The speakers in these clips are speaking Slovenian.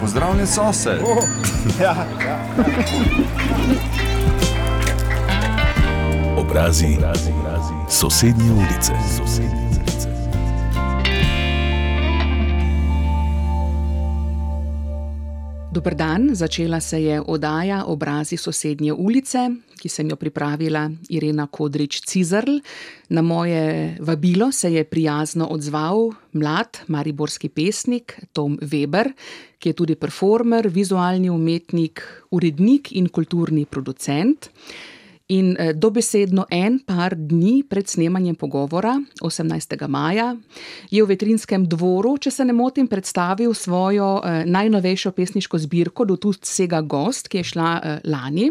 Pozdravljen sosed. Oh, ja, ja. Obrazi, obrazi, obrazi. Sosednje ulice. Sosednje ulice. Dobr dan, začela se je oddaja Obrazi sosednje ulice, ki sem jo pripravila Irena Kodrič-Cizrl. Na moje vabilo se je prijazno odzval mlad mariborski pesnik Tom Weber, ki je tudi performer, vizualni umetnik, urednik in kulturni producent. In eh, dobesedno en par dni pred snemanjem pogovora, 18. maja, je v Vetrinskem dvoru, če se ne motim, predstavil svojo eh, najnovejšo pesniško zbirko Do tu sega gost, ki je šla eh, lani.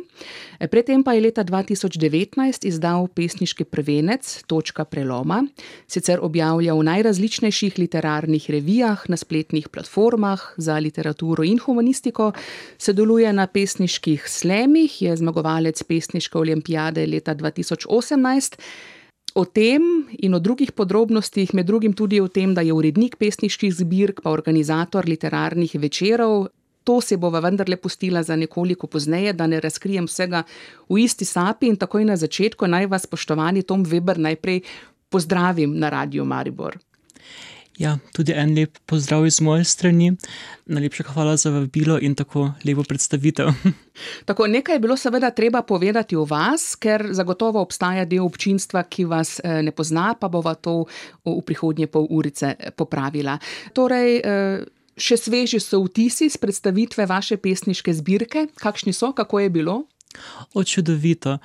Predtem pa je leta 2019 izdal pesniški prvenec Točka preloma, sicer objavlja v najrazličnejših literarnih revijah, na spletnih platformah za literaturo in humanistiko, sodeluje na pesniških slemih, je zmagovalec pesniške olimpijade leta 2018. O tem in o drugih podrobnostih, med drugim tudi o tem, da je urednik pesniških zbirk, pa organizator literarnih večerov. To se bova vendarle pustila za nekoliko pozneje, da ne razkrijem vsega v isti sapi. In takoj na začetku naj vas, spoštovani Tom Weber, najprej pozdravim na Radio Maribor. Ja, tudi en lep pozdrav iz moje strani. Najlepša hvala za vabilo in tako lepo predstavitev. Tako, nekaj je bilo seveda treba povedati o vas, ker zagotovo obstaja del občinstva, ki vas eh, ne pozna, pa bova to v prihodnje pol urice popravila. Torej, eh, še sveži so vtisi z predstavitve vaše pesniške zbirke. Kakšni so, kako je bilo? Očudovito.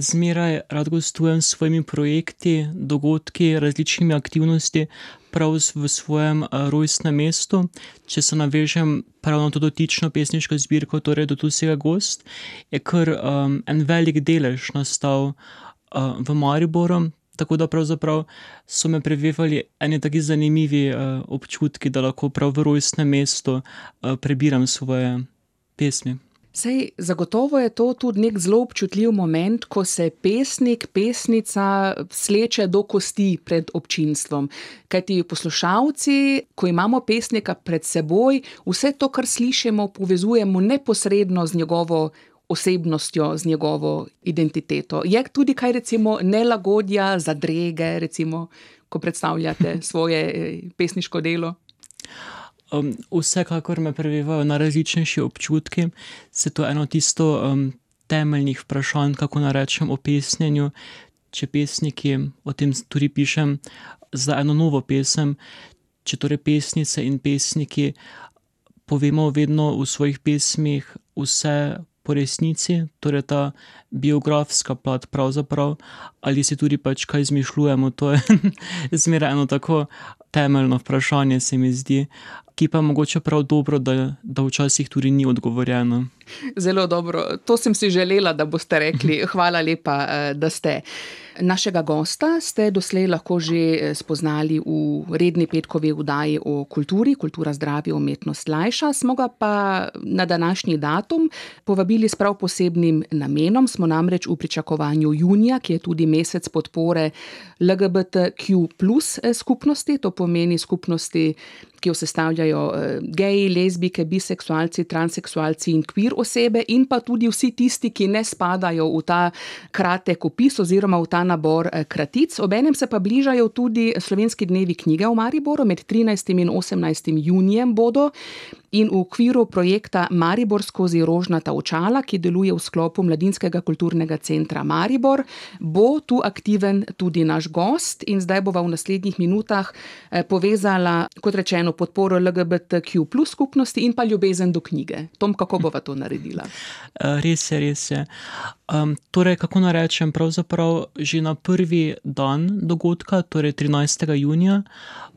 Zmeraj rad gostujem s svojimi projekti, dogodki, različnimi aktivnostmi, prav v svojem rojstnem mestu. Če se navežem prav na to dotično pesniško zbirko, torej do Tusega gost, je kar um, en velik delež nastal uh, v Mariboru. Tako da pravzaprav so me prevevali eni tako zanimivi uh, občutki, da lahko prav v rojstnem mestu uh, prebiram svoje pesmi. Sej, zagotovo je to tudi nek zelo občutljiv moment, ko se pesnik, pesnica sleče do kosti pred občinstvom. Kaj ti poslušalci, ko imamo pesnika pred seboj, vse to, kar slišimo, povezujemo neposredno z njegovo osebnostjo, z njegovo identiteto. Je tudi kaj recimo nelagodja, zadrege, recimo, ko predstavljate svoje eh, pesniško delo? Um, vsekakor me prevevajo na različnejši občutki, se to eno tisto um, temeljnih vprašanj, kako naj rečem o pesnjenju. Če pesniki, o tem tudi pišem, za eno novo pesem, če torej pesnice in pesniki povemo vedno v svojih pesmih vse po resnici, torej ta biografska plat, pravzaprav, ali si tudi pač kaj izmišljujemo, to je zmeraj eno tako temeljno vprašanje, se mi zdi ki pa mogoče prav dobro, da, da včasih tudi ni odgovorjeno. Zelo dobro, to sem si želela, da boste rekli. Hvala lepa, eh, da ste. Našega gosta ste doslej lahko že eh, spoznali v redni petkovi vdaji o kulturi, kultura zdravja, umetnost lajša. Smo ga pa na današnji datum povabili s prav posebnim namenom. Smo namreč v pričakovanju junija, ki je tudi mesec podpore LGBTQ plus eh, skupnosti, to pomeni skupnosti, ki jo sestavljajo eh, geji, lezbike, biseksualci, transseksualci in kvir osebe, in pa tudi vsi tisti, ki ne spadajo v ta kratek opis oziroma v ta nabor eh, kratic. Obenem se pa bližajo tudi slovenski dnevi knjige v Mariboru, med 13. in 18. junijem bodo. In v okviru projekta Maribor skozi rožnata očala, ki deluje v sklopu Mladinskega kulturnega centra Maribor, bo tu aktiven tudi naš gost. In zdaj bova v naslednjih minutah eh, povezala, kot rečeno, podporo LGBTQ plus skupnosti in pa ljubezen do knjige. Tom, kako bova to naredila? Eh, res je, res je. Um, torej, kako naj rečem, pravzaprav že na prvi dan dogodka, torej 13. junija,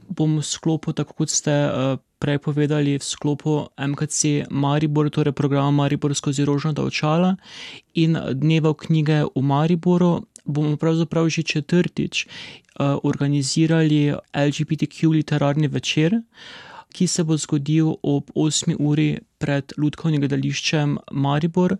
bom v sklopu, tako kot ste. Uh, prej povedali v sklopu MKC Maribor, torej programa Maribor skozi rožnata očala in dneva knjige v Mariboru, bomo pravzaprav že četrtič uh, organizirali LGBTQ literarni večer, ki se bo zgodil ob 8. uri pred Ludkovnim gledališčem Maribor.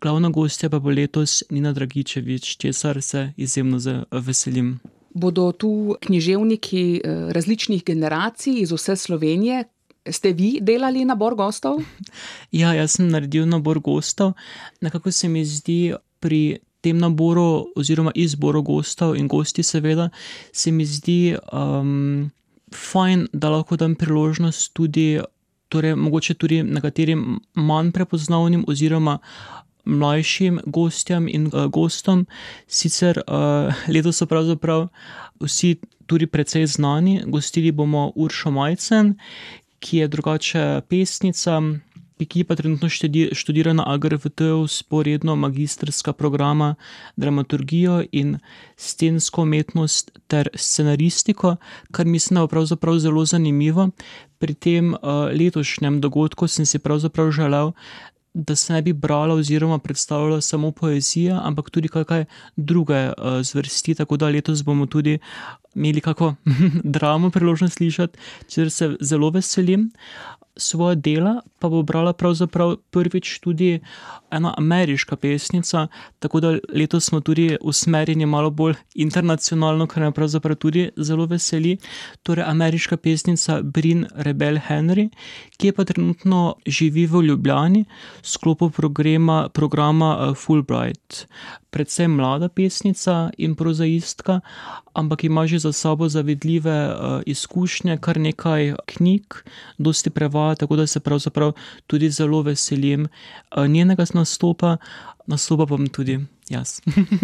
Glavna gostja pa bo letos Nina Dragičevič, česar se izjemno veselim. Bodo tu književniki različnih generacij iz vse Slovenije, Ste vi delali nabor gostov? Ja, jaz sem naredil nabor gostov. Nekako se mi zdi pri tem naboru, oziroma izboru gostov in gosti, seveda, se mi zdi um, fajn, da lahko dam priložnost tudi, torej mogoče tudi nekaterim manj prepoznavnim, oziroma mlajšim gostjam in uh, gostom. Sicer uh, letos so pravzaprav vsi tudi precej znani. Gostili bomo Uršo Majcen, ki je drugače pesnica, ki pa trenutno študira na AGRVT-u sporedno magistrska programa dramaturgijo in scensko umetnost ter scenaristiko, kar mislim, da je pravzaprav zelo zanimivo. Pri tem uh, letošnjem dogodku sem si pravzaprav želel, da se ne bi brala oziroma predstavljala samo poezija, ampak tudi kakšne druge uh, zvrsti, tako da letos bomo tudi imeli kako dramo priložnost slišati, če se zelo veselim. Svoje dela pa bo brala pravzaprav prvič tudi ena ameriška pesnica, tako da letos smo tudi usmerjeni malo bolj internacionalno, kar me pravzaprav tudi zelo veseli. Torej, ameriška pesnica Brin Rebel Henry, ki pa trenutno živi v Ljubljani v sklopu programa, programa eh, Fulbright. Predvsem mlada pesnica in prozaistka, ampak ima že za sabo zavidljive uh, izkušnje, kar nekaj knjig, dosti prevaja, tako da se pravzaprav tudi zelo veselim uh, njenega nastopa, nastopa pa tudi. Jaz.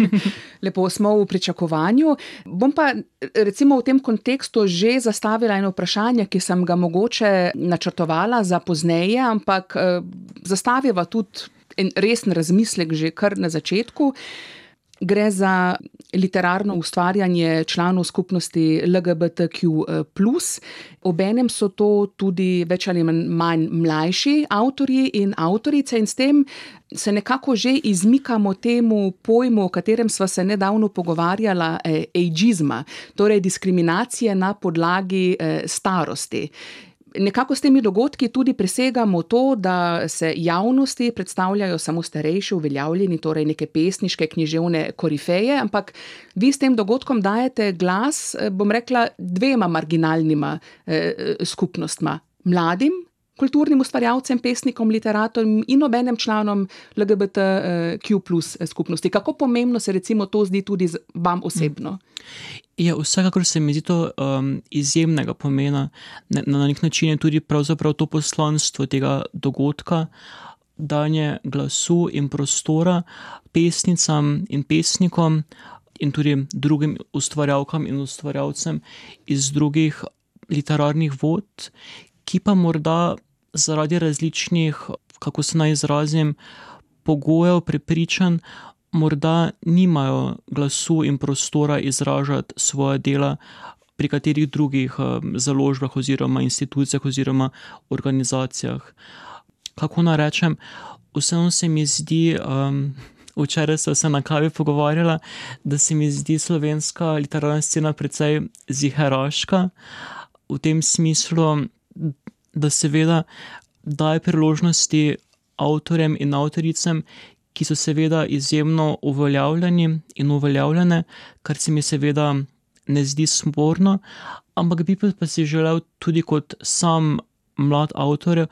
Lepo smo v pričakovanju. Bom pa recimo v tem kontekstu že zastavila eno vprašanje, ki sem ga mogoče načrtovala za pozneje, ampak eh, zastaviva tudi en resen razmislek že kar na začetku. Gre za literarno ustvarjanje članov skupnosti LGBTQ. Obenem so to tudi več ali manj mlajši avtorji in avtorice, in s tem se nekako že izmikamo temu pojmu, o katerem smo se nedavno pogovarjali, eh, ageizma, torej diskriminacije na podlagi eh, starosti nekako s temi dogodki tudi presegamo to, da se javnosti predstavljajo samo starejši, uveljavljeni, torej neke pesniške, književne korifeje, ampak vi s tem dogodkom dajete glas, bom rekla, dvema marginalnima eh, skupnostma. Mladim, kulturnim ustvarjalcem, pesnikom, literatom in obenem članom LGBTQ plus skupnosti. Kako pomembno se recimo to zdi tudi vam osebno? Ja, vsekakor se mi zdi to um, izjemnega pomena. Na, na nek način je tudi to poslanstvo tega dogodka, danje glasu in prostora pesnicam in pesnikom in tudi drugim ustvarjalkam in ustvarjalcem iz drugih literarnih vod, ki pa morda zaradi različnih, kako se naj izrazim, pogojev, prepričanj, morda nimajo glasu in prostora izražati svoje dela pri katerih drugih eh, založbah oziroma institucijah oziroma organizacijah. Kako naj rečem, vseeno se mi zdi. Um, Včeraj sem se na kavi pogovarjala, da se mi zdi slovenska literarna scena precej ziharaška, v tem smislu, da seveda daje priložnosti avtorjem in avtoricam, ki so seveda izjemno uveljavljeni in uveljavljene, kar se mi seveda ne zdi sporno, ampak bi pa si želel tudi kot sam mlad avtor,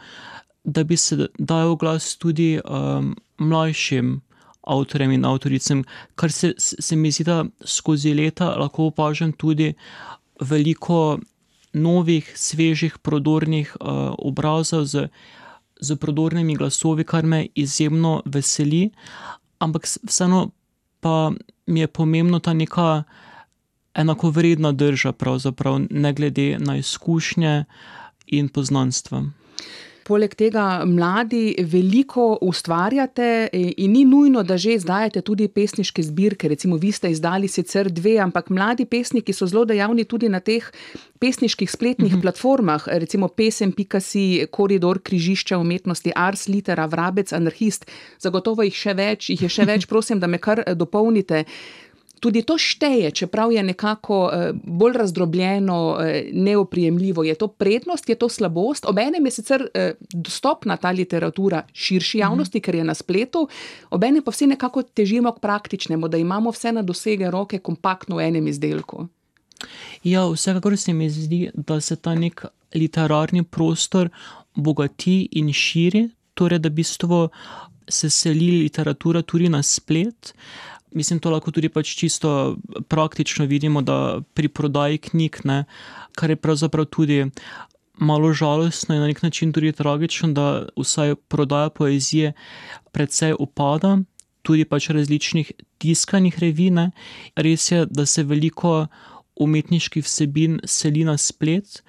da bi se dajal glas tudi um, mlajšim. Avtorjem in avtoricam, kar se, se mi zdi, da skozi leta lahko opažam tudi veliko novih, svežih, prodornih uh, obrazov z, z prodornimi glasovi, kar me izjemno veseli. Ampak vseeno pa mi je pomembno ta neka enakovredna drža, pravzaprav ne glede na izkušnje in poznanstva. Poleg tega, mladi veliko ustvarjate e, in ni nujno, da že izdajate tudi pesniške zbirke. Recimo, vi ste izdali sicer dve, ampak mladi pesniki so zelo dejavni tudi na teh pesniških spletnih mhm. platformah, recimo pesem.si, koridor križišča umetnosti, Ars Litera, Vrabec, Anarhist. Zagotovo jih še več, jih je še več, prosim, da me kar dopolnite. Tudi to šteje, čeprav je nekako eh, bolj razdrobljeno, eh, neoprijemljivo. Je to prednost, je to slabost. Obenem je sicer eh, dostopna ta literatura širši javnosti, mm -hmm. ker je na spletu, obenem pa vsi nekako težimo k praktičnemu, da imamo vse na dosege roke, kompaktno v enem izdelku. Ja, vsekakor se mi zdi, da se ta nek literarni prostor bogati in širi, torej da v bistvu se seli literatura tudi na splet. Mislim, to lahko tudi pač čisto praktično vidimo, da pri prodaji knjig, ne, kar je pravzaprav tudi malo žalostno in na nek način tudi tragično, da vsaj prodaja poezije precej upada, tudi pač različnih tiskanih revij. Res je, da se veliko umetniških vsebin seli na splet,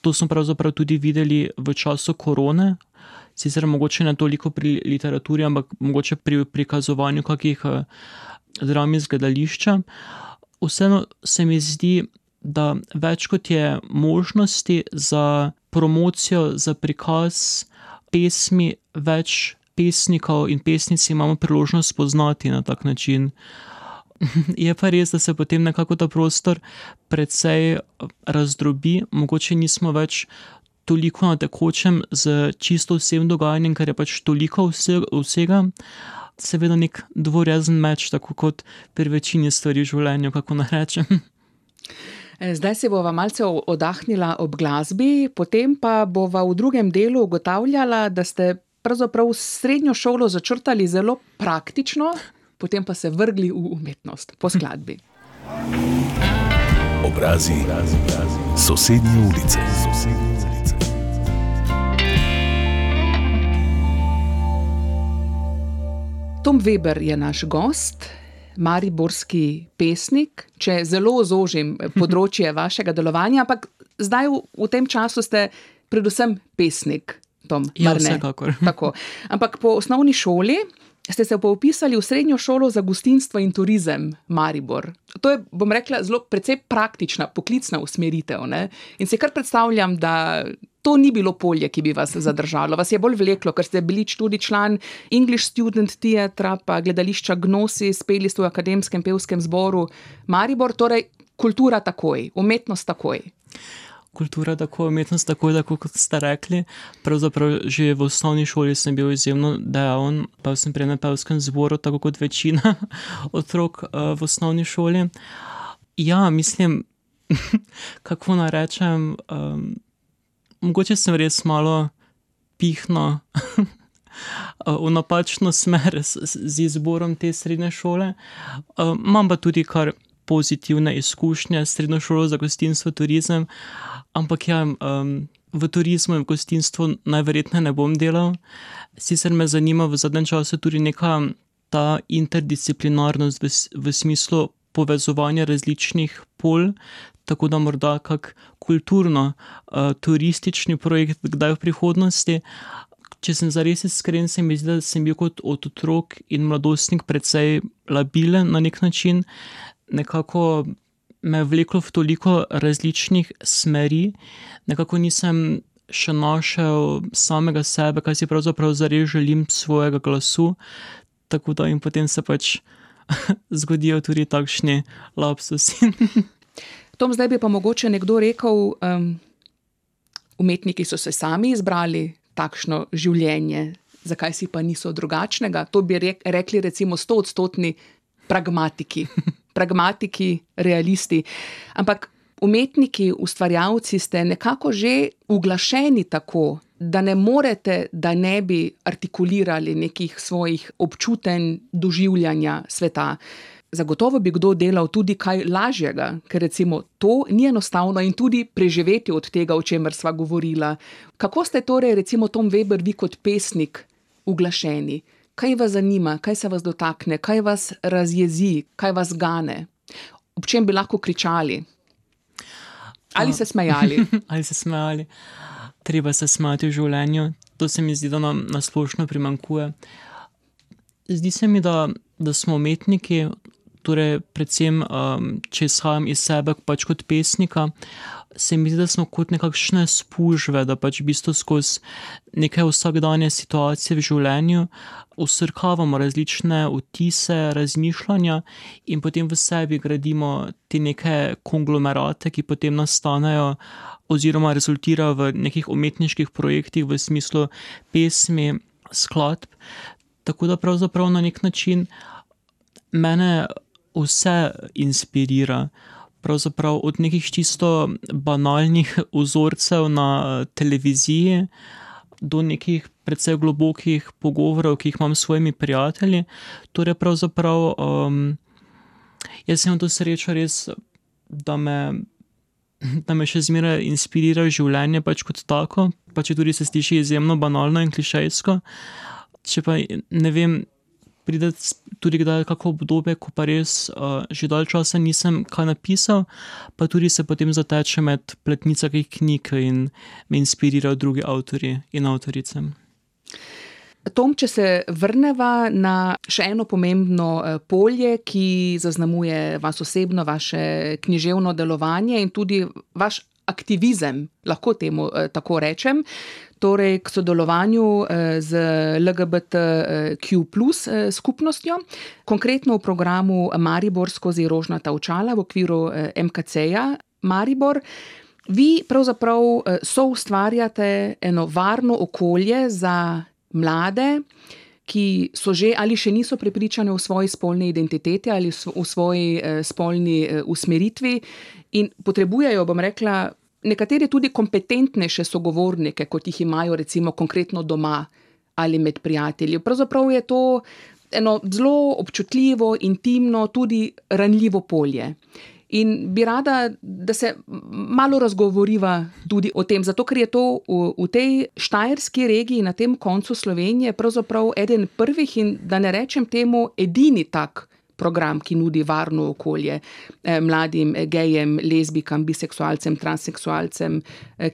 to smo pravzaprav tudi videli v času korone, sicer mogoče ne toliko pri literaturi, ampak mogoče pri prikazovanju kakih dram iz gledališča. Vseeno se mi zdi, da več kot je možnosti za promocijo, za prikaz pesmi, več pesnikov in pesnic imamo priložnost spoznati na tak način. Je pa res, da se potem nekako ta prostor precej razdrobi, mogoče nismo več toliko na tekočem s čisto vsem dogajanjem, ker je pač toliko vsega. Seveda neki dvorezen meč, tako kot pri večini stvari v življenju, kako naj rečem. Zdaj si bova malce oddahnila ob glasbi, potem pa bova v drugem delu ugotavljala, da ste pravzaprav srednjo šolo začrtali zelo praktično, potem pa se vrgli v umetnost po skladbi. Obrazi sosednje ulice. Tom Veber je naš gost, mariborski pesnik, če zelo zožim področje vašega delovanja, ampak zdaj v, v tem času ste predvsem pesnik, Tom, Ja, vsekakor. Tako. Ampak po osnovni šoli ste se pa vpisali v srednjo šolo za gostinstvo in turizem Maribor. To je, bom rekla, zelo precej praktična, poklicna usmeritev. Ne? In si kar predstavljam, da to ni bilo polje, ki bi vas zadržalo. Vas je bolj vleklo, ker ste bili tudi član English Student Theatra, pa gledališča Gnosi, speli ste v akademskem pevskem zboru Maribor, torej kultura takoj, umetnost takoj. Kultura tako, umetnost tako, tako kot ste rekli. Pravzaprav že v osnovni šoli sem bil izjemno dejaven, pel sem pri enem pevskem zboru, tako kot večina otrok v osnovni šoli. Ja, mislim, kako naj rečem, mogoče sem res malo pihnil v napačno smer z, z izborom te srednje šole. imam pa tudi kar pozitivne izkušnje s srednjo šolo za gostinstvo, turizem, ampak ja, v turizmu in v gostinstvu najverjetneje ne bom delal. Sicer me zanima v zadnjem času tudi neka ta interdisciplinarnost v v smislu povezovanja različnih polj, tako da morda kak kulturno, turistični projekt kdaj v prihodnosti. Če sem zares iskren, se mi zdi, da sem bil kot otrok in mladostnik precej labilen na neki način. Nekako me je vleklo v toliko različnih smeri, nekako nisem še našel samega sebe, kaj si pravzaprav zares želim svojega glasu. Tako da in potem se pač zgodijo tudi takšni lapsusi. Tom, zdaj bi pa mogoče nekdo rekel, umetniki so se sami izbrali takšno življenje, zakaj si pa niso drugačnega? To bi rekli recimo stoodstotni pragmatiki. Pragmatiki, realisti. Ampak umetniki, ustvarjalci ste nekako že uglašeni tako, da ne morete, da ne bi artikulirali nekih svojih občutenj, doživljanja sveta. Zagotovo bi kdo delal tudi kaj lažjega, ker recimo to ni enostavno in tudi preživeti od tega, o čemer sva govorila. Kako ste torej, recimo Tom Veber, vi kot pesnik uglašeni? Kaj vas zanima, kaj se vas dotakne, kaj vas razjezi, kaj vas gane? Ob čem bi lahko kričali? Ali se smejali? Ali se smejali. Treba se smejati v življenju, to se mi zdi, da nam na splošno primanjkuje. Zdi se mi, da, da smo umetniki, torej predvsem, če izhajam iz sebe pač kot pesnika, se mi zdi, da smo kot nekakšne spužve, da pač v bistvu skozi neke vsakdanje situacije v življenju vsrkavamo različne vtise, razmišljanja in potem v sebi gradimo te neke konglomerate, ki potem nastanejo oziroma rezultirajo v nekih umetniških projektih v smislu pesmi, skladb. Tako da pravzaprav na neki način mene vse inspirira. Pravzaprav od nekih čisto banalnih vzorcev na televiziji do nekih precej globokih pogovorov, ki jih imam s svojimi prijatelji. Torej, pravzaprav um, jaz sem to srečo res, da me, da me še zmeraj inspirira življenje pač kot tako, pa če tudi se sliši izjemno banalno in klišejsko. Če pa ne vem, pride tudi kdaj kako obdobje, ko pa res uh, že dalj časa nisem kaj napisal, pa tudi se potem zateče med pletnica knjig in me inspirirajo drugi avtori in avtorice. Tom, če se vrnemo na še eno pomembno polje, ki zaznamuje vas osebno, vaše književno delovanje in tudi vaš aktivizem, lahko temu tako rečem, torej k sodelovanju z LGBTQ plus skupnostjo, konkretno v programu Maribor skozi rožnata očala v okviru MKC-ja Maribor. Vi pravzaprav soustvarjate eno varno okolje za mlade, ki so že ali še niso prepričani o svoji spolni identiteti ali v svoji spolni usmeritvi in potrebujejo, bom rekla, nekateri tudi kompetentnejše sogovornike, kot jih imajo recimo konkretno doma ali med prijatelji. Pravzaprav je to eno zelo občutljivo, intimno, tudi ranljivo polje. In bi rada, da se malo razgovoriva tudi o tem, zato ker je to v, v tej štajerski regiji, na tem koncu Slovenije, pravzaprav eden prvih in da ne rečem temu edini tak program, ki nudi varno okolje mladim gejem, lezbijkam, biseksualcem, transseksualcem,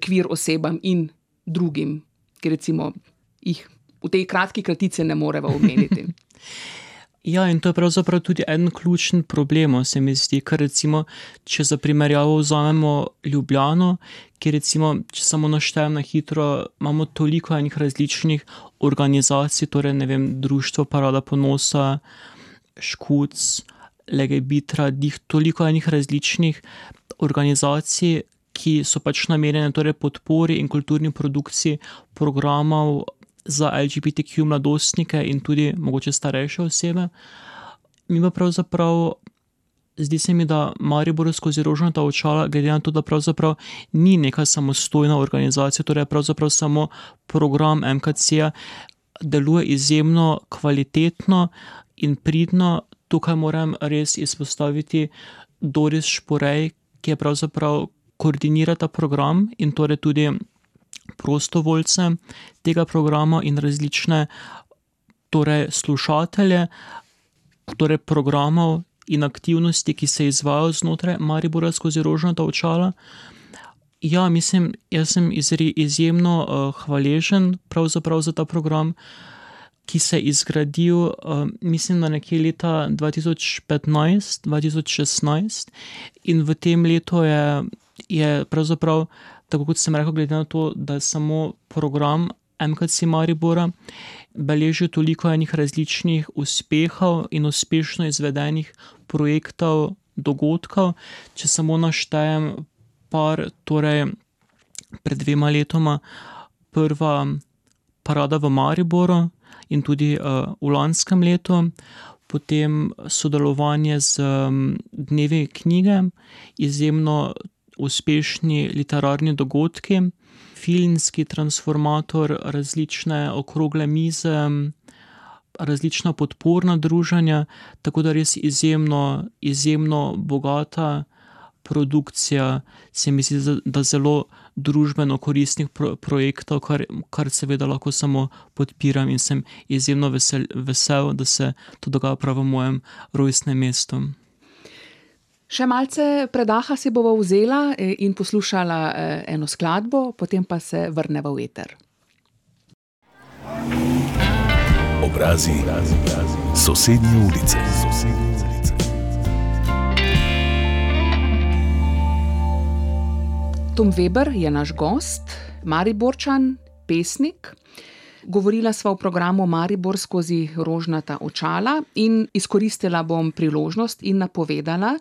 kvir osebam in drugim, ki recimo jih v tej kratki kratici ne moreva omeniti. Ja, in to je pravzaprav tudi en ključen problem, se mi zdi, ker recimo, če za primerjavo vzamemo Ljubljano, kjer recimo, če samo naštejem na hitro, imamo toliko enih različnih organizacij, torej ne vem, Društvo parada ponosa, Škuc, Legebitra, Dih, toliko enih različnih organizacij, ki so pač namenjene torej podpori in kulturni produkciji programov za LGBTQ mladostnike in tudi mogoče starejše osebe. Mi pa pravzaprav, zdi se mi, da Maribor skozi rožnata očala, glede na to, da pravzaprav ni neka samostojna organizacija, torej pravzaprav samo program MKC-ja, deluje izjemno kvalitetno in pridno. Tukaj moram res izpostaviti Doris Šporej, ki je pravzaprav koordinira ta program in torej tudi prostovoljce tega programa in različne torej slušatelje torej programov in aktivnosti, ki se izvajajo znotraj Maribora skozi rožnata očala. Ja, mislim, jaz sem izjemno hvaležen pravzaprav za ta program, ki se je izgradil, mislim, da nekje leta dva tisoč petnajst, dva tisoč šestnajst, in v tem letu je, je pravzaprav, tako kot sem rekel, glede na to, da je samo program MKC Maribora beležil toliko enih različnih uspehov in uspešno izvedenih projektov, dogodkov, če samo naštejem par, torej pred dvema letoma prva parada v Mariboru in tudi v lanskem letu. Potem sodelovanje z Dnevi knjige, izjemno uspešni literarni dogodki, filmski transformator, različne okrogle mize, različna podporna druženja, tako da res izjemno, izjemno bogata produkcija, se mi zdi, da zelo družbeno koristnih projektov, kar, kar seveda lahko samo podpiram in sem izjemno vesel, da se to dogaja prav v mojem rojstnem mestu. Še malce predaha si bova vzela in poslušala eno skladbo, potem pa se vrneva v eter. Obrazi sosednje ulice. Tom Veber je naš gost, Mariborčan, pesnik. Govorila sva v programu Maribor skozi rožnata očala in izkoristila bom priložnost in napovedala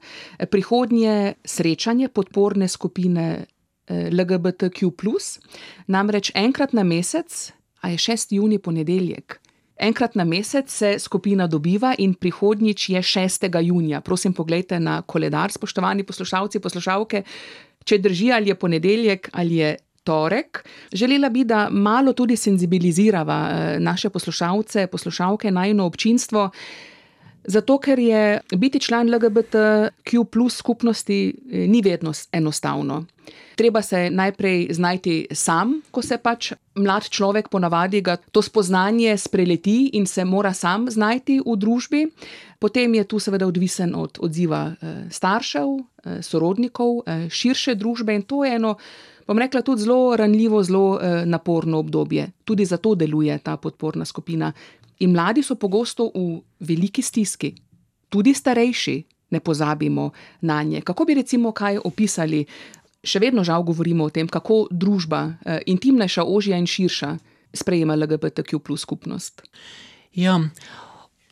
prihodnje srečanje podporne skupine LGBTQ plus. Namreč enkrat na mesec, a je šesti junij ponedeljek, Enkrat na mesec se skupina dobiva in prihodnjič je 6. junija. Prosim, pogledajte na koledar, spoštovani poslušalci, poslušalke, če drži ali je ponedeljek ali je torek. Želela bi, da malo tudi senzibilizirava eh, naše poslušalce, poslušalke, najno občinstvo. Zato, ker je biti član LGBTQ plus skupnosti eh, ni vedno enostavno. Treba se najprej znajti sam, ko se pač mlad človek ponavadi ga to spoznanje spreleti in se mora sam znajti v družbi. Potem je tu seveda odvisen od odziva eh, staršev, sorodnikov, širše družbe in to je eno bom rekla, tudi zelo ranljivo, zelo eh, naporno obdobje. Tudi zato deluje ta podporna skupina. In mladi so pogosto v veliki stiski, tudi starejši, ne pozabimo na nje. Kako bi recimo kaj opisali, še vedno žal govorimo o tem, kako družba, eh, intimnejša, ožja in širša, sprejema LGBTQ plus skupnost. Ja.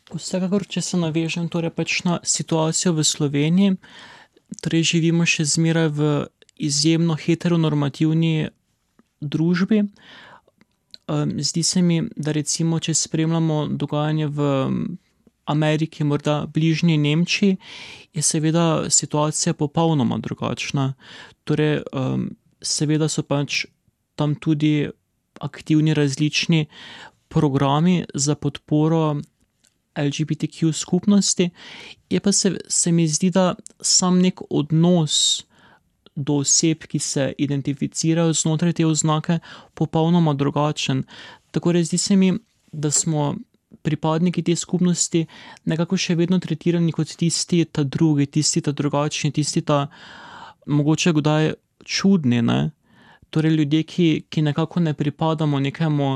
Vsekakor, če se navežem torej pač na situacijo v Sloveniji, torej živimo še zmeraj v izjemno heteronormativni družbi. Zdi se mi, da recimo, če spremljamo dogajanje v Ameriki, morda bližnji Nemčiji, je seveda situacija popolnoma drugačna. Torej, seveda so pač tam tudi aktivni različni programi za podporo LGBTQ skupnosti, je pa se, se mi zdi, da sam nek odnos do oseb, ki se identificirajo znotraj te oznake, popolnoma drugačen. Tako da zdi se mi, da smo pripadniki te skupnosti nekako še vedno tretirani kot tisti, ta drugi, tisti, ta drugačni, tisti, ta mogoče kdaj čudni. Ne? Torej, ljudje, ki, ki nekako ne pripadamo nekemu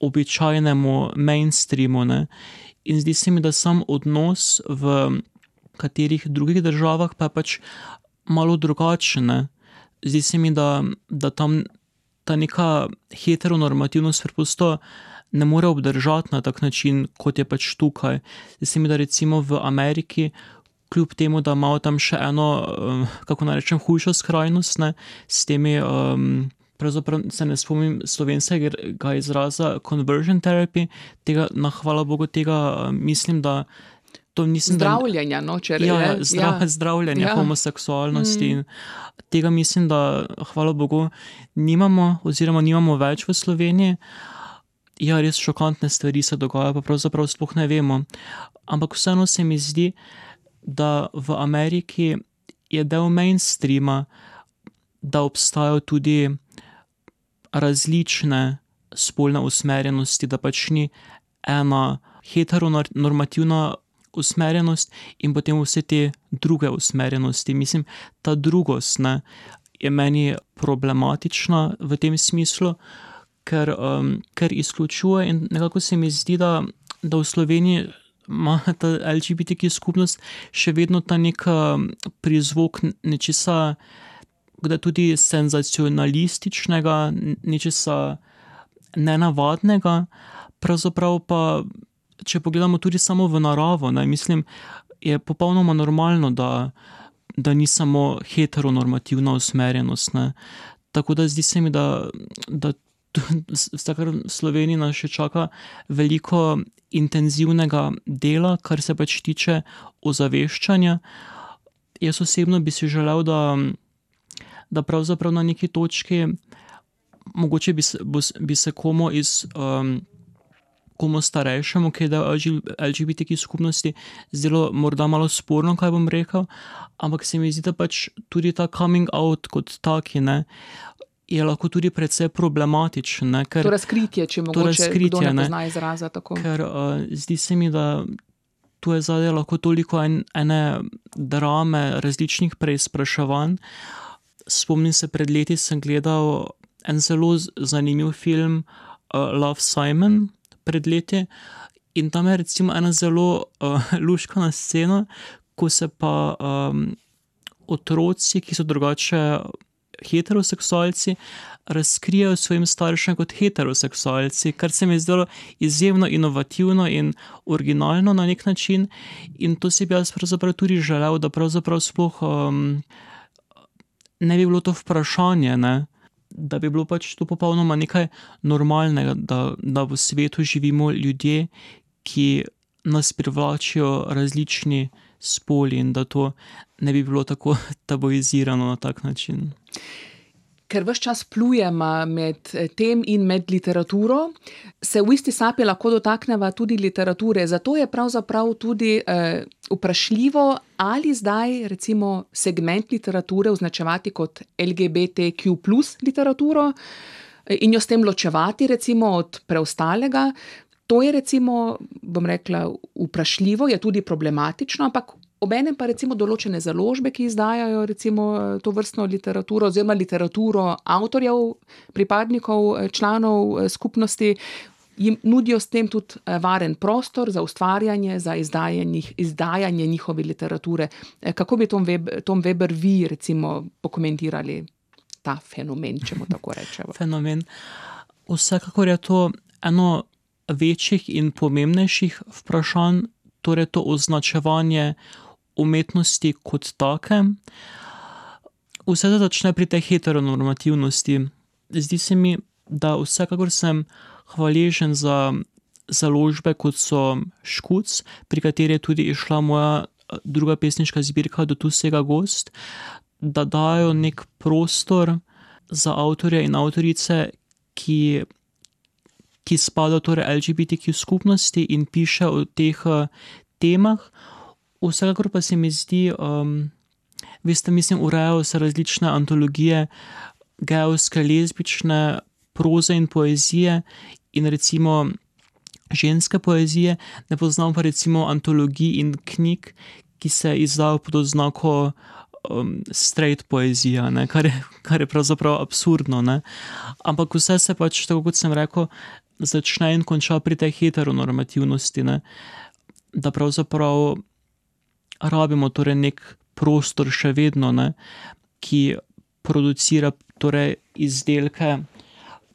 običajnemu mainstreamu. Ne? In zdi se mi, da sam odnos v katerih drugih državah pa pač malo drugačne. Zdi se mi, da, da tam ta neka heteronormativnost preprosto ne more obdržati na tak način, kot je pač tukaj. Zdi se mi, da recimo v Ameriki, kljub temu, da imajo tam še eno, eh, kako naj rečem, hujšo skrajnost ne, s temi. Um, Pravzaprav se ne spomnim slovenskega izraza conversion therapy, tega, na hvala Bogu, tega eh, mislim, da to nisem zdravljenja, no, če rečem. Ja, zdrav, ja. zdravljenje ja. homoseksualnosti. Mm. Tega mislim, da, hvala Bogu, nimamo, oziroma nimamo več v Sloveniji. Ja, res šokantne stvari se dogajajo, pa pravzaprav sploh ne vemo. Ampak vseeno se mi zdi, da v Ameriki je del mainstreama, da obstajajo tudi različne spolne usmerjenosti, da pač ni ena heteronormativna usmerjenost in potem vse te druge usmerjenosti. Mislim, ta drugost ne, je meni problematična v tem smislu, ker, um, ker izključuje in nekako se mi zdi, da, da v Sloveniji. Ma ta LGBTQ skupnost še vedno ta nek um, prizvok nečesa, da tudi senzacionalističnega, nečesa nenavadnega, pravzaprav pa če pogledamo tudi samo v naravo, ne, mislim, je popolnoma normalno, da, da ni samo heteronormativna usmerjenost. Ne. Tako da zdi se mi, da, da v Sloveniji nas še čaka veliko intenzivnega dela, kar se pač tiče ozaveščanja. Jaz osebno bi si želel, da, da pravzaprav na neki točki, mogoče bi se, bi se komu iz. Um, komu starejšemu, ki je del LGBTQ skupnosti, zdelo morda malo sporno, kaj bom rekel, ampak se mi zdi, da pač tudi ta coming out kot taki ne. Je lahko tudi precej problematičen. Ker, to razkritje, če mogoče to razkritje, ne pozna izraza tako. Ker uh, zdi se mi, da tu je zadaj lahko toliko en, ene drame, različnih preizpraševanj. Spomnim se, pred leti sem gledal en zelo zanimiv film uh, Love Simon, pred leti. In tam je recimo ena zelo uh, luškana scena, ko se pa um, otroci, ki so drugače heteroseksualci, razkrijajo svojim staršem kot heteroseksualci, kar se mi je zdelo izjemno inovativno in originalno na nek način. In to si bi jaz pravzaprav tudi želel, da pravzaprav sploh um, ne bi bilo to vprašanje. Ne? Da bi bilo pač to popolnoma nekaj normalnega, da, da v svetu živimo ljudje, ki nas privlačijo različni spoli in da to ne bi bilo tako tabuizirano na tak način. Ker vse čas plujem med tem in med literaturo, se v isti sapi lahko dotakneva tudi literature. Zato je pravzaprav tudi eh, vprašljivo, ali zdaj recimo segment literature označevati kot LGBTQ plus literaturo in jo s tem ločevati recimo od preostalega. To je recimo, bom rekla, vprašljivo, je tudi problematično, ampak obenem pa recimo določene založbe, ki izdajajo recimo to vrstno literaturo oziroma literaturo avtorjev, pripadnikov, članov skupnosti, jim nudijo s tem tudi varen prostor za ustvarjanje, za izdajanje, izdajanje njihove literature. Kako bi Tom Tom Veber vi recimo pokomentirali ta fenomen, če mu tako rečemo? Fenomen. Vsekakor je to eno večjih in pomembnejših vprašanj, torej to označevanje umetnosti kot take. Vse to začne pri tej heteronormativnosti. Zdi se mi, da vsekakor sem hvaležen za založbe, kot so Škuc, pri kateri je tudi izšla moja druga pesniška zbirka Do tu sega gozd, da dajo neki prostor za avtorje in avtorice, ki, ki spadajo torej LGBTQ skupnosti in pišejo o teh temah. Vsekakor pa se mi zdi, veste, mislim, urejajo se različne antologije gejevske, lezbične proze in poezije in recimo ženske poezije. Ne poznam pa recimo antologij in knjig, ki se izdajo pod oznako straight poezija, ne, kar je, kar je pravzaprav absurdno, ne. Ampak vse se pač, tako kot sem rekel, začne in konča pri tej heteronormativnosti, ne. Da pravzaprav rabimo torej neki prostor še vedno, ne, ki producira torej izdelke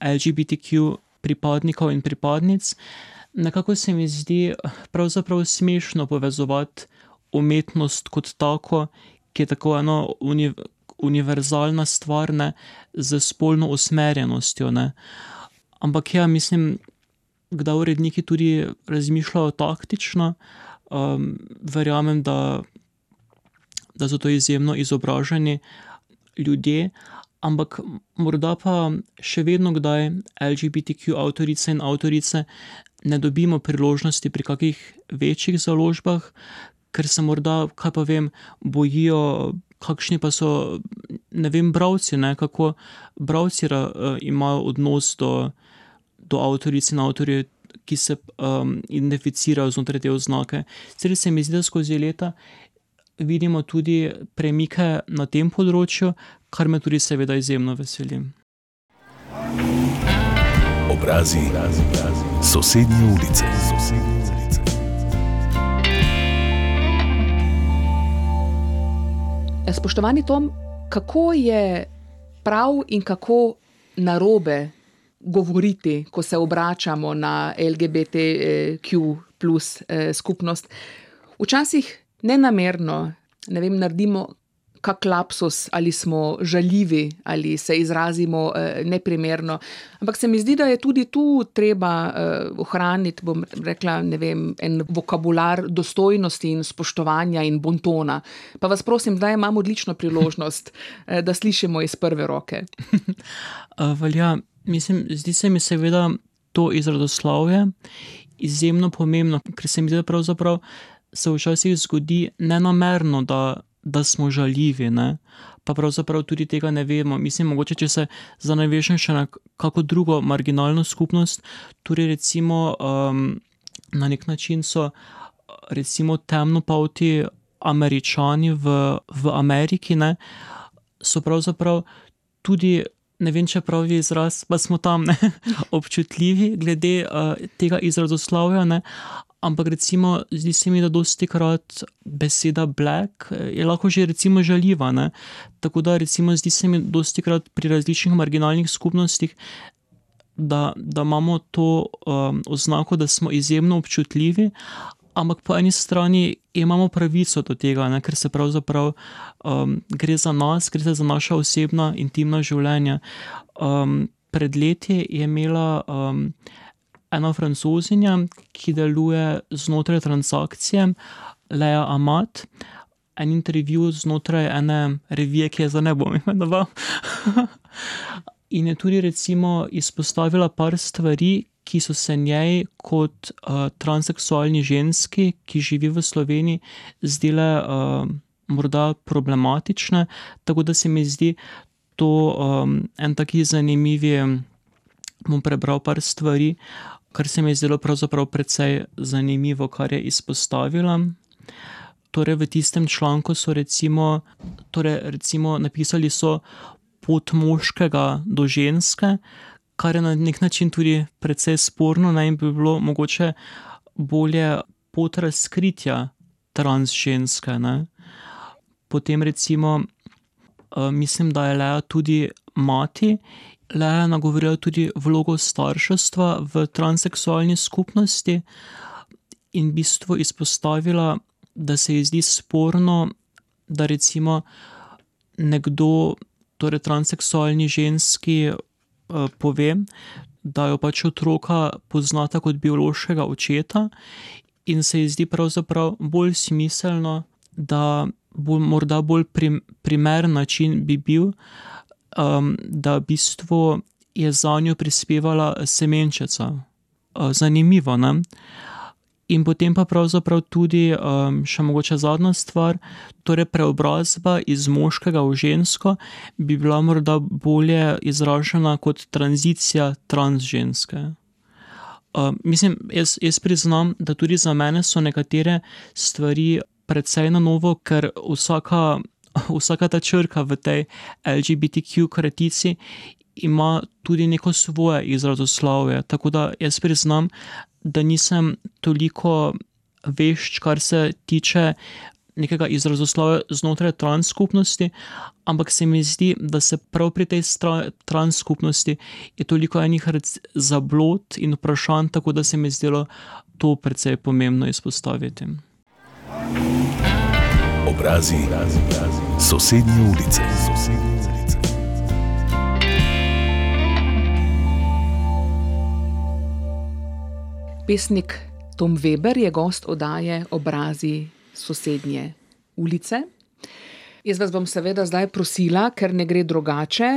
LGBTQ pripadnikov in pripadnic. Nekako se mi zdi pravzaprav smešno povezovati umetnost kot tako, ki je tako ena univerzalna stvar, ne, s spolno usmerjenostjo, ne. Ampak ja, mislim, kdaj uredniki tudi razmišljajo taktično, verjamem, da, da so to izjemno izobraženi ljudje, ampak morda pa še vedno kdaj LGBTQ avtorice in avtorice ne dobimo priložnosti pri kakih večjih založbah, ker se morda, kaj pa vem, bojijo, kakšni pa so, ne vem, bralci, ne, kako bralci imajo odnos do, do avtoric in avtorjev, ki se identificirajo znotraj te oznake. Sicer se mi zdi, da skozi leta vidimo tudi premike na tem področju, kar me tudi seveda izjemno veseli. Obrazi sosednje ulice. Spoštovani Tom, kako je prav in kako narobe govoriti, ko se obračamo na LGBTQ plus skupnost? Včasih nenamerno, ne vem, naredimo kak lapsus ali smo žaljivi ali se izrazimo neprimerno. Ampak se mi zdi, da je tudi tu treba ohraniti, bom rekla, ne vem, en vokabular dostojnosti in spoštovanja in bontona. Pa vas prosim, zdaj imam odlično priložnost, da slišimo iz prve roke. velja. Mislim, zdi se mi seveda to izrodoslovje izjemno pomembno, ker se mi zdi, da pravzaprav se včasih zgodi nenamerno, da, da smo žaljivi, ne. Pa pravzaprav tudi tega ne vemo, mislim, mogoče, če se zdaj navežem še na kako drugo marginalno skupnost, torej recimo na neki način so recimo temnopolti Američani v, v Ameriki, ne, so pravzaprav tudi, ne vem, če pravi izraz, pa smo tam, ne, občutljivi glede tega izrodoslovja, ne. Ampak recimo zdi se mi, da dostikrat beseda black je lahko že recimo žaljiva, ne. Tako da recimo zdi se mi dostikrat pri različnih marginalnih skupnostih, da, da imamo to oznako, da smo izjemno občutljivi, ampak po eni strani imamo pravico do tega, ne, ker se pravzaprav um, gre za nas, gre za naša osebna, intimna življenja. Um, pred leti je imela um, ena francozinja, ki deluje znotraj transakcije, Lea Amat, en intervju znotraj ene revije, ki je za ne bom imenoval. In je tudi recimo izpostavila par stvari, ki so se njej kot uh, transseksualni ženski, ki živi v Sloveniji, zdele uh, morda problematične. Tako da se mi zdi to um, en taki zanimivi. Bom prebral par stvari, kar se mi je zdelo pravzaprav precej zanimivo, kar je izpostavila. Torej, v tistem članku so recimo, torej recimo napisali so pot moškega do ženske, kar je na nek način tudi precej sporno, naj bi bilo mogoče bolje pot razkritja trans ženske. Ne? Potem recimo, mislim, da je Lea tudi mati. Je nagovorila tudi vlogo starševstva v transseksualni skupnosti in v bistvu izpostavila, da se ji zdi sporno, da recimo nekdo, torej transseksualni ženski, pove, da jo pač otroka poznata kot biološkega očeta, in se ji zdi pravzaprav bolj smiselno, da bo morda bolj primeren način bi bil, da v bistvu je zanjo prispevala semenčica. Zanimivo, ne? In potem pa pravzaprav tudi še mogoče zadnja stvar, torej preobrazba iz moškega v žensko bi bila morda bolje izražena kot tranzicija trans ženske. Mislim, jaz, jaz priznam, da tudi za mene so nekatere stvari precej na novo, ker vsaka, vsaka ta črka v tej LGBTQ kratici ima tudi neko svoje izrazoslovje, tako da jaz priznam, da nisem toliko vešč, kar se tiče nekega izrazoslovja znotraj trans skupnosti, ampak se mi zdi, da se prav pri tej trans skupnosti je toliko enih zablod in vprašanj, tako da se mi je zdelo to precej pomembno izpostaviti. Obrazi sosednje ulice. Pesnik Tom Weber je gost oddaje Obrazi sosednje ulice. Jaz vas bom seveda zdaj prosila, ker ne gre drugače.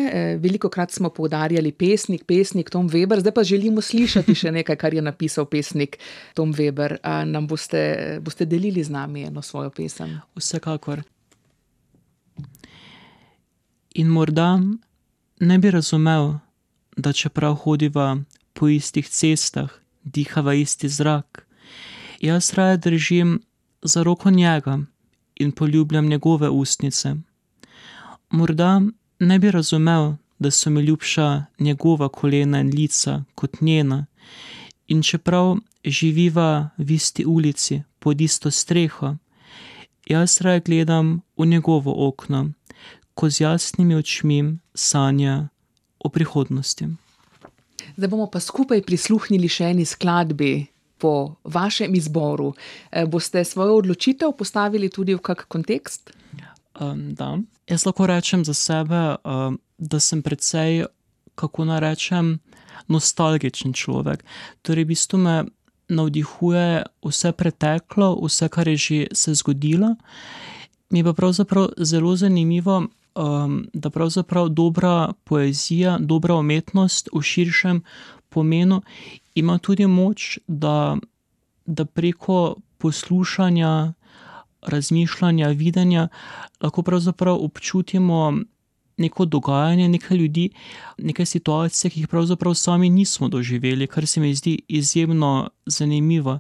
Veliko krat smo poudarjali pesnik, pesnik Tom Weber, zdaj pa želimo slišati še nekaj, kar je napisal pesnik Tom Weber. A nam boste, boste delili z nami eno svojo pesem? Vsekakor. In morda ne bi razumel, da čeprav hodiva po istih cestah, dihava isti zrak, jaz raje držim za roko njega in poljubljam njegove ustnice. Morda ne bi razumel, da so mi ljubša njegova kolena in lica kot njena, in čeprav živiva v isti ulici pod isto streho, jaz raje gledam v njegovo okno, ko z jasnimi očmi sanja o prihodnosti. Zdaj bomo pa skupaj prisluhnili še eni skladbi po vašem izboru. Boste svojo odločitev postavili tudi v kak kontekst? da. Jaz lahko rečem za sebe, da sem precej, kako naj rečem, nostalgičen človek. Torej v bistvu me navdihuje vse preteklo, vse, kar je že se zgodilo. Mi je pa pravzaprav zelo zanimivo, da pravzaprav dobra poezija, dobra umetnost v širšem pomenu ima tudi moč, da, da preko poslušanja, razmišljanja, videnja lahko pravzaprav občutimo neko dogajanje, neke ljudi, neke situacije, ki jih pravzaprav sami nismo doživeli, kar se mi zdi izjemno zanimivo.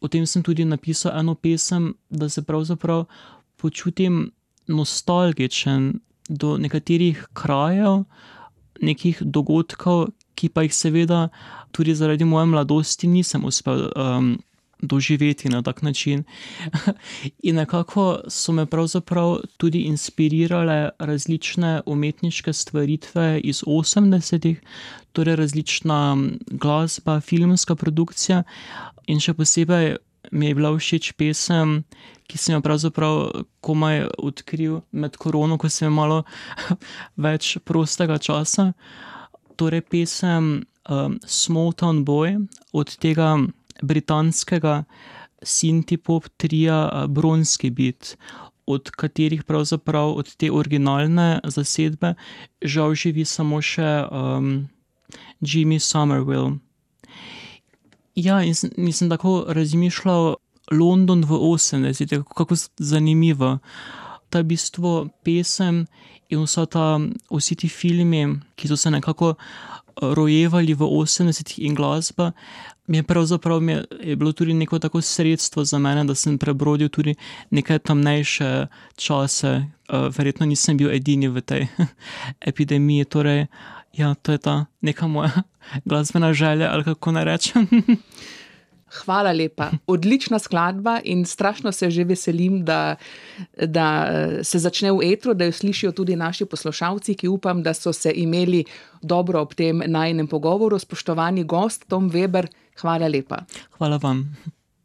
O tem sem tudi napisal eno pesem, da se pravzaprav počutim nostalgičen do nekaterih krajev, nekih dogodkov, ki pa jih seveda tudi zaradi moje mladosti nisem uspel, doživeti na tak način. In nekako so me pravzaprav tudi inspirirale različne umetniške stvaritve iz osemdesetih, torej različna glasba, filmska produkcija in še posebej mi je bila všeč pesem, ki sem jo pravzaprav komaj odkril med korono, ko sem imel malo več prostega časa. Torej, pesem um, Small Town Boy od tega britanskega synth-pop trija Bronski Beat, od katerih pravzaprav od te originalne zasedbe žal živi samo še um, Jimmy Somerville. Ja, in sem, in sem tako razmišljal, London v 80-ih, kako zanimivo. Ta v bistvu pesem in vsa ta, vsi ti filmi, ki so se nekako rojevali v 80-ih in glasba, je pravzaprav mi je, je bilo tudi neko tako sredstvo za mene, da sem prebrodil tudi neke temnejše čase. Verjetno nisem bil edini v tej epidemiji, torej ja, to je ta neka moja glasbena želja, ali kako naj rečem. Hvala lepa. Odlična skladba in strašno se že veselim, da, da se začne v etru, da jo slišijo tudi naši poslušalci, ki upam, da so se imeli dobro ob tem najnem pogovoru. Spoštovani gost Tom Weber, hvala lepa. Hvala vam.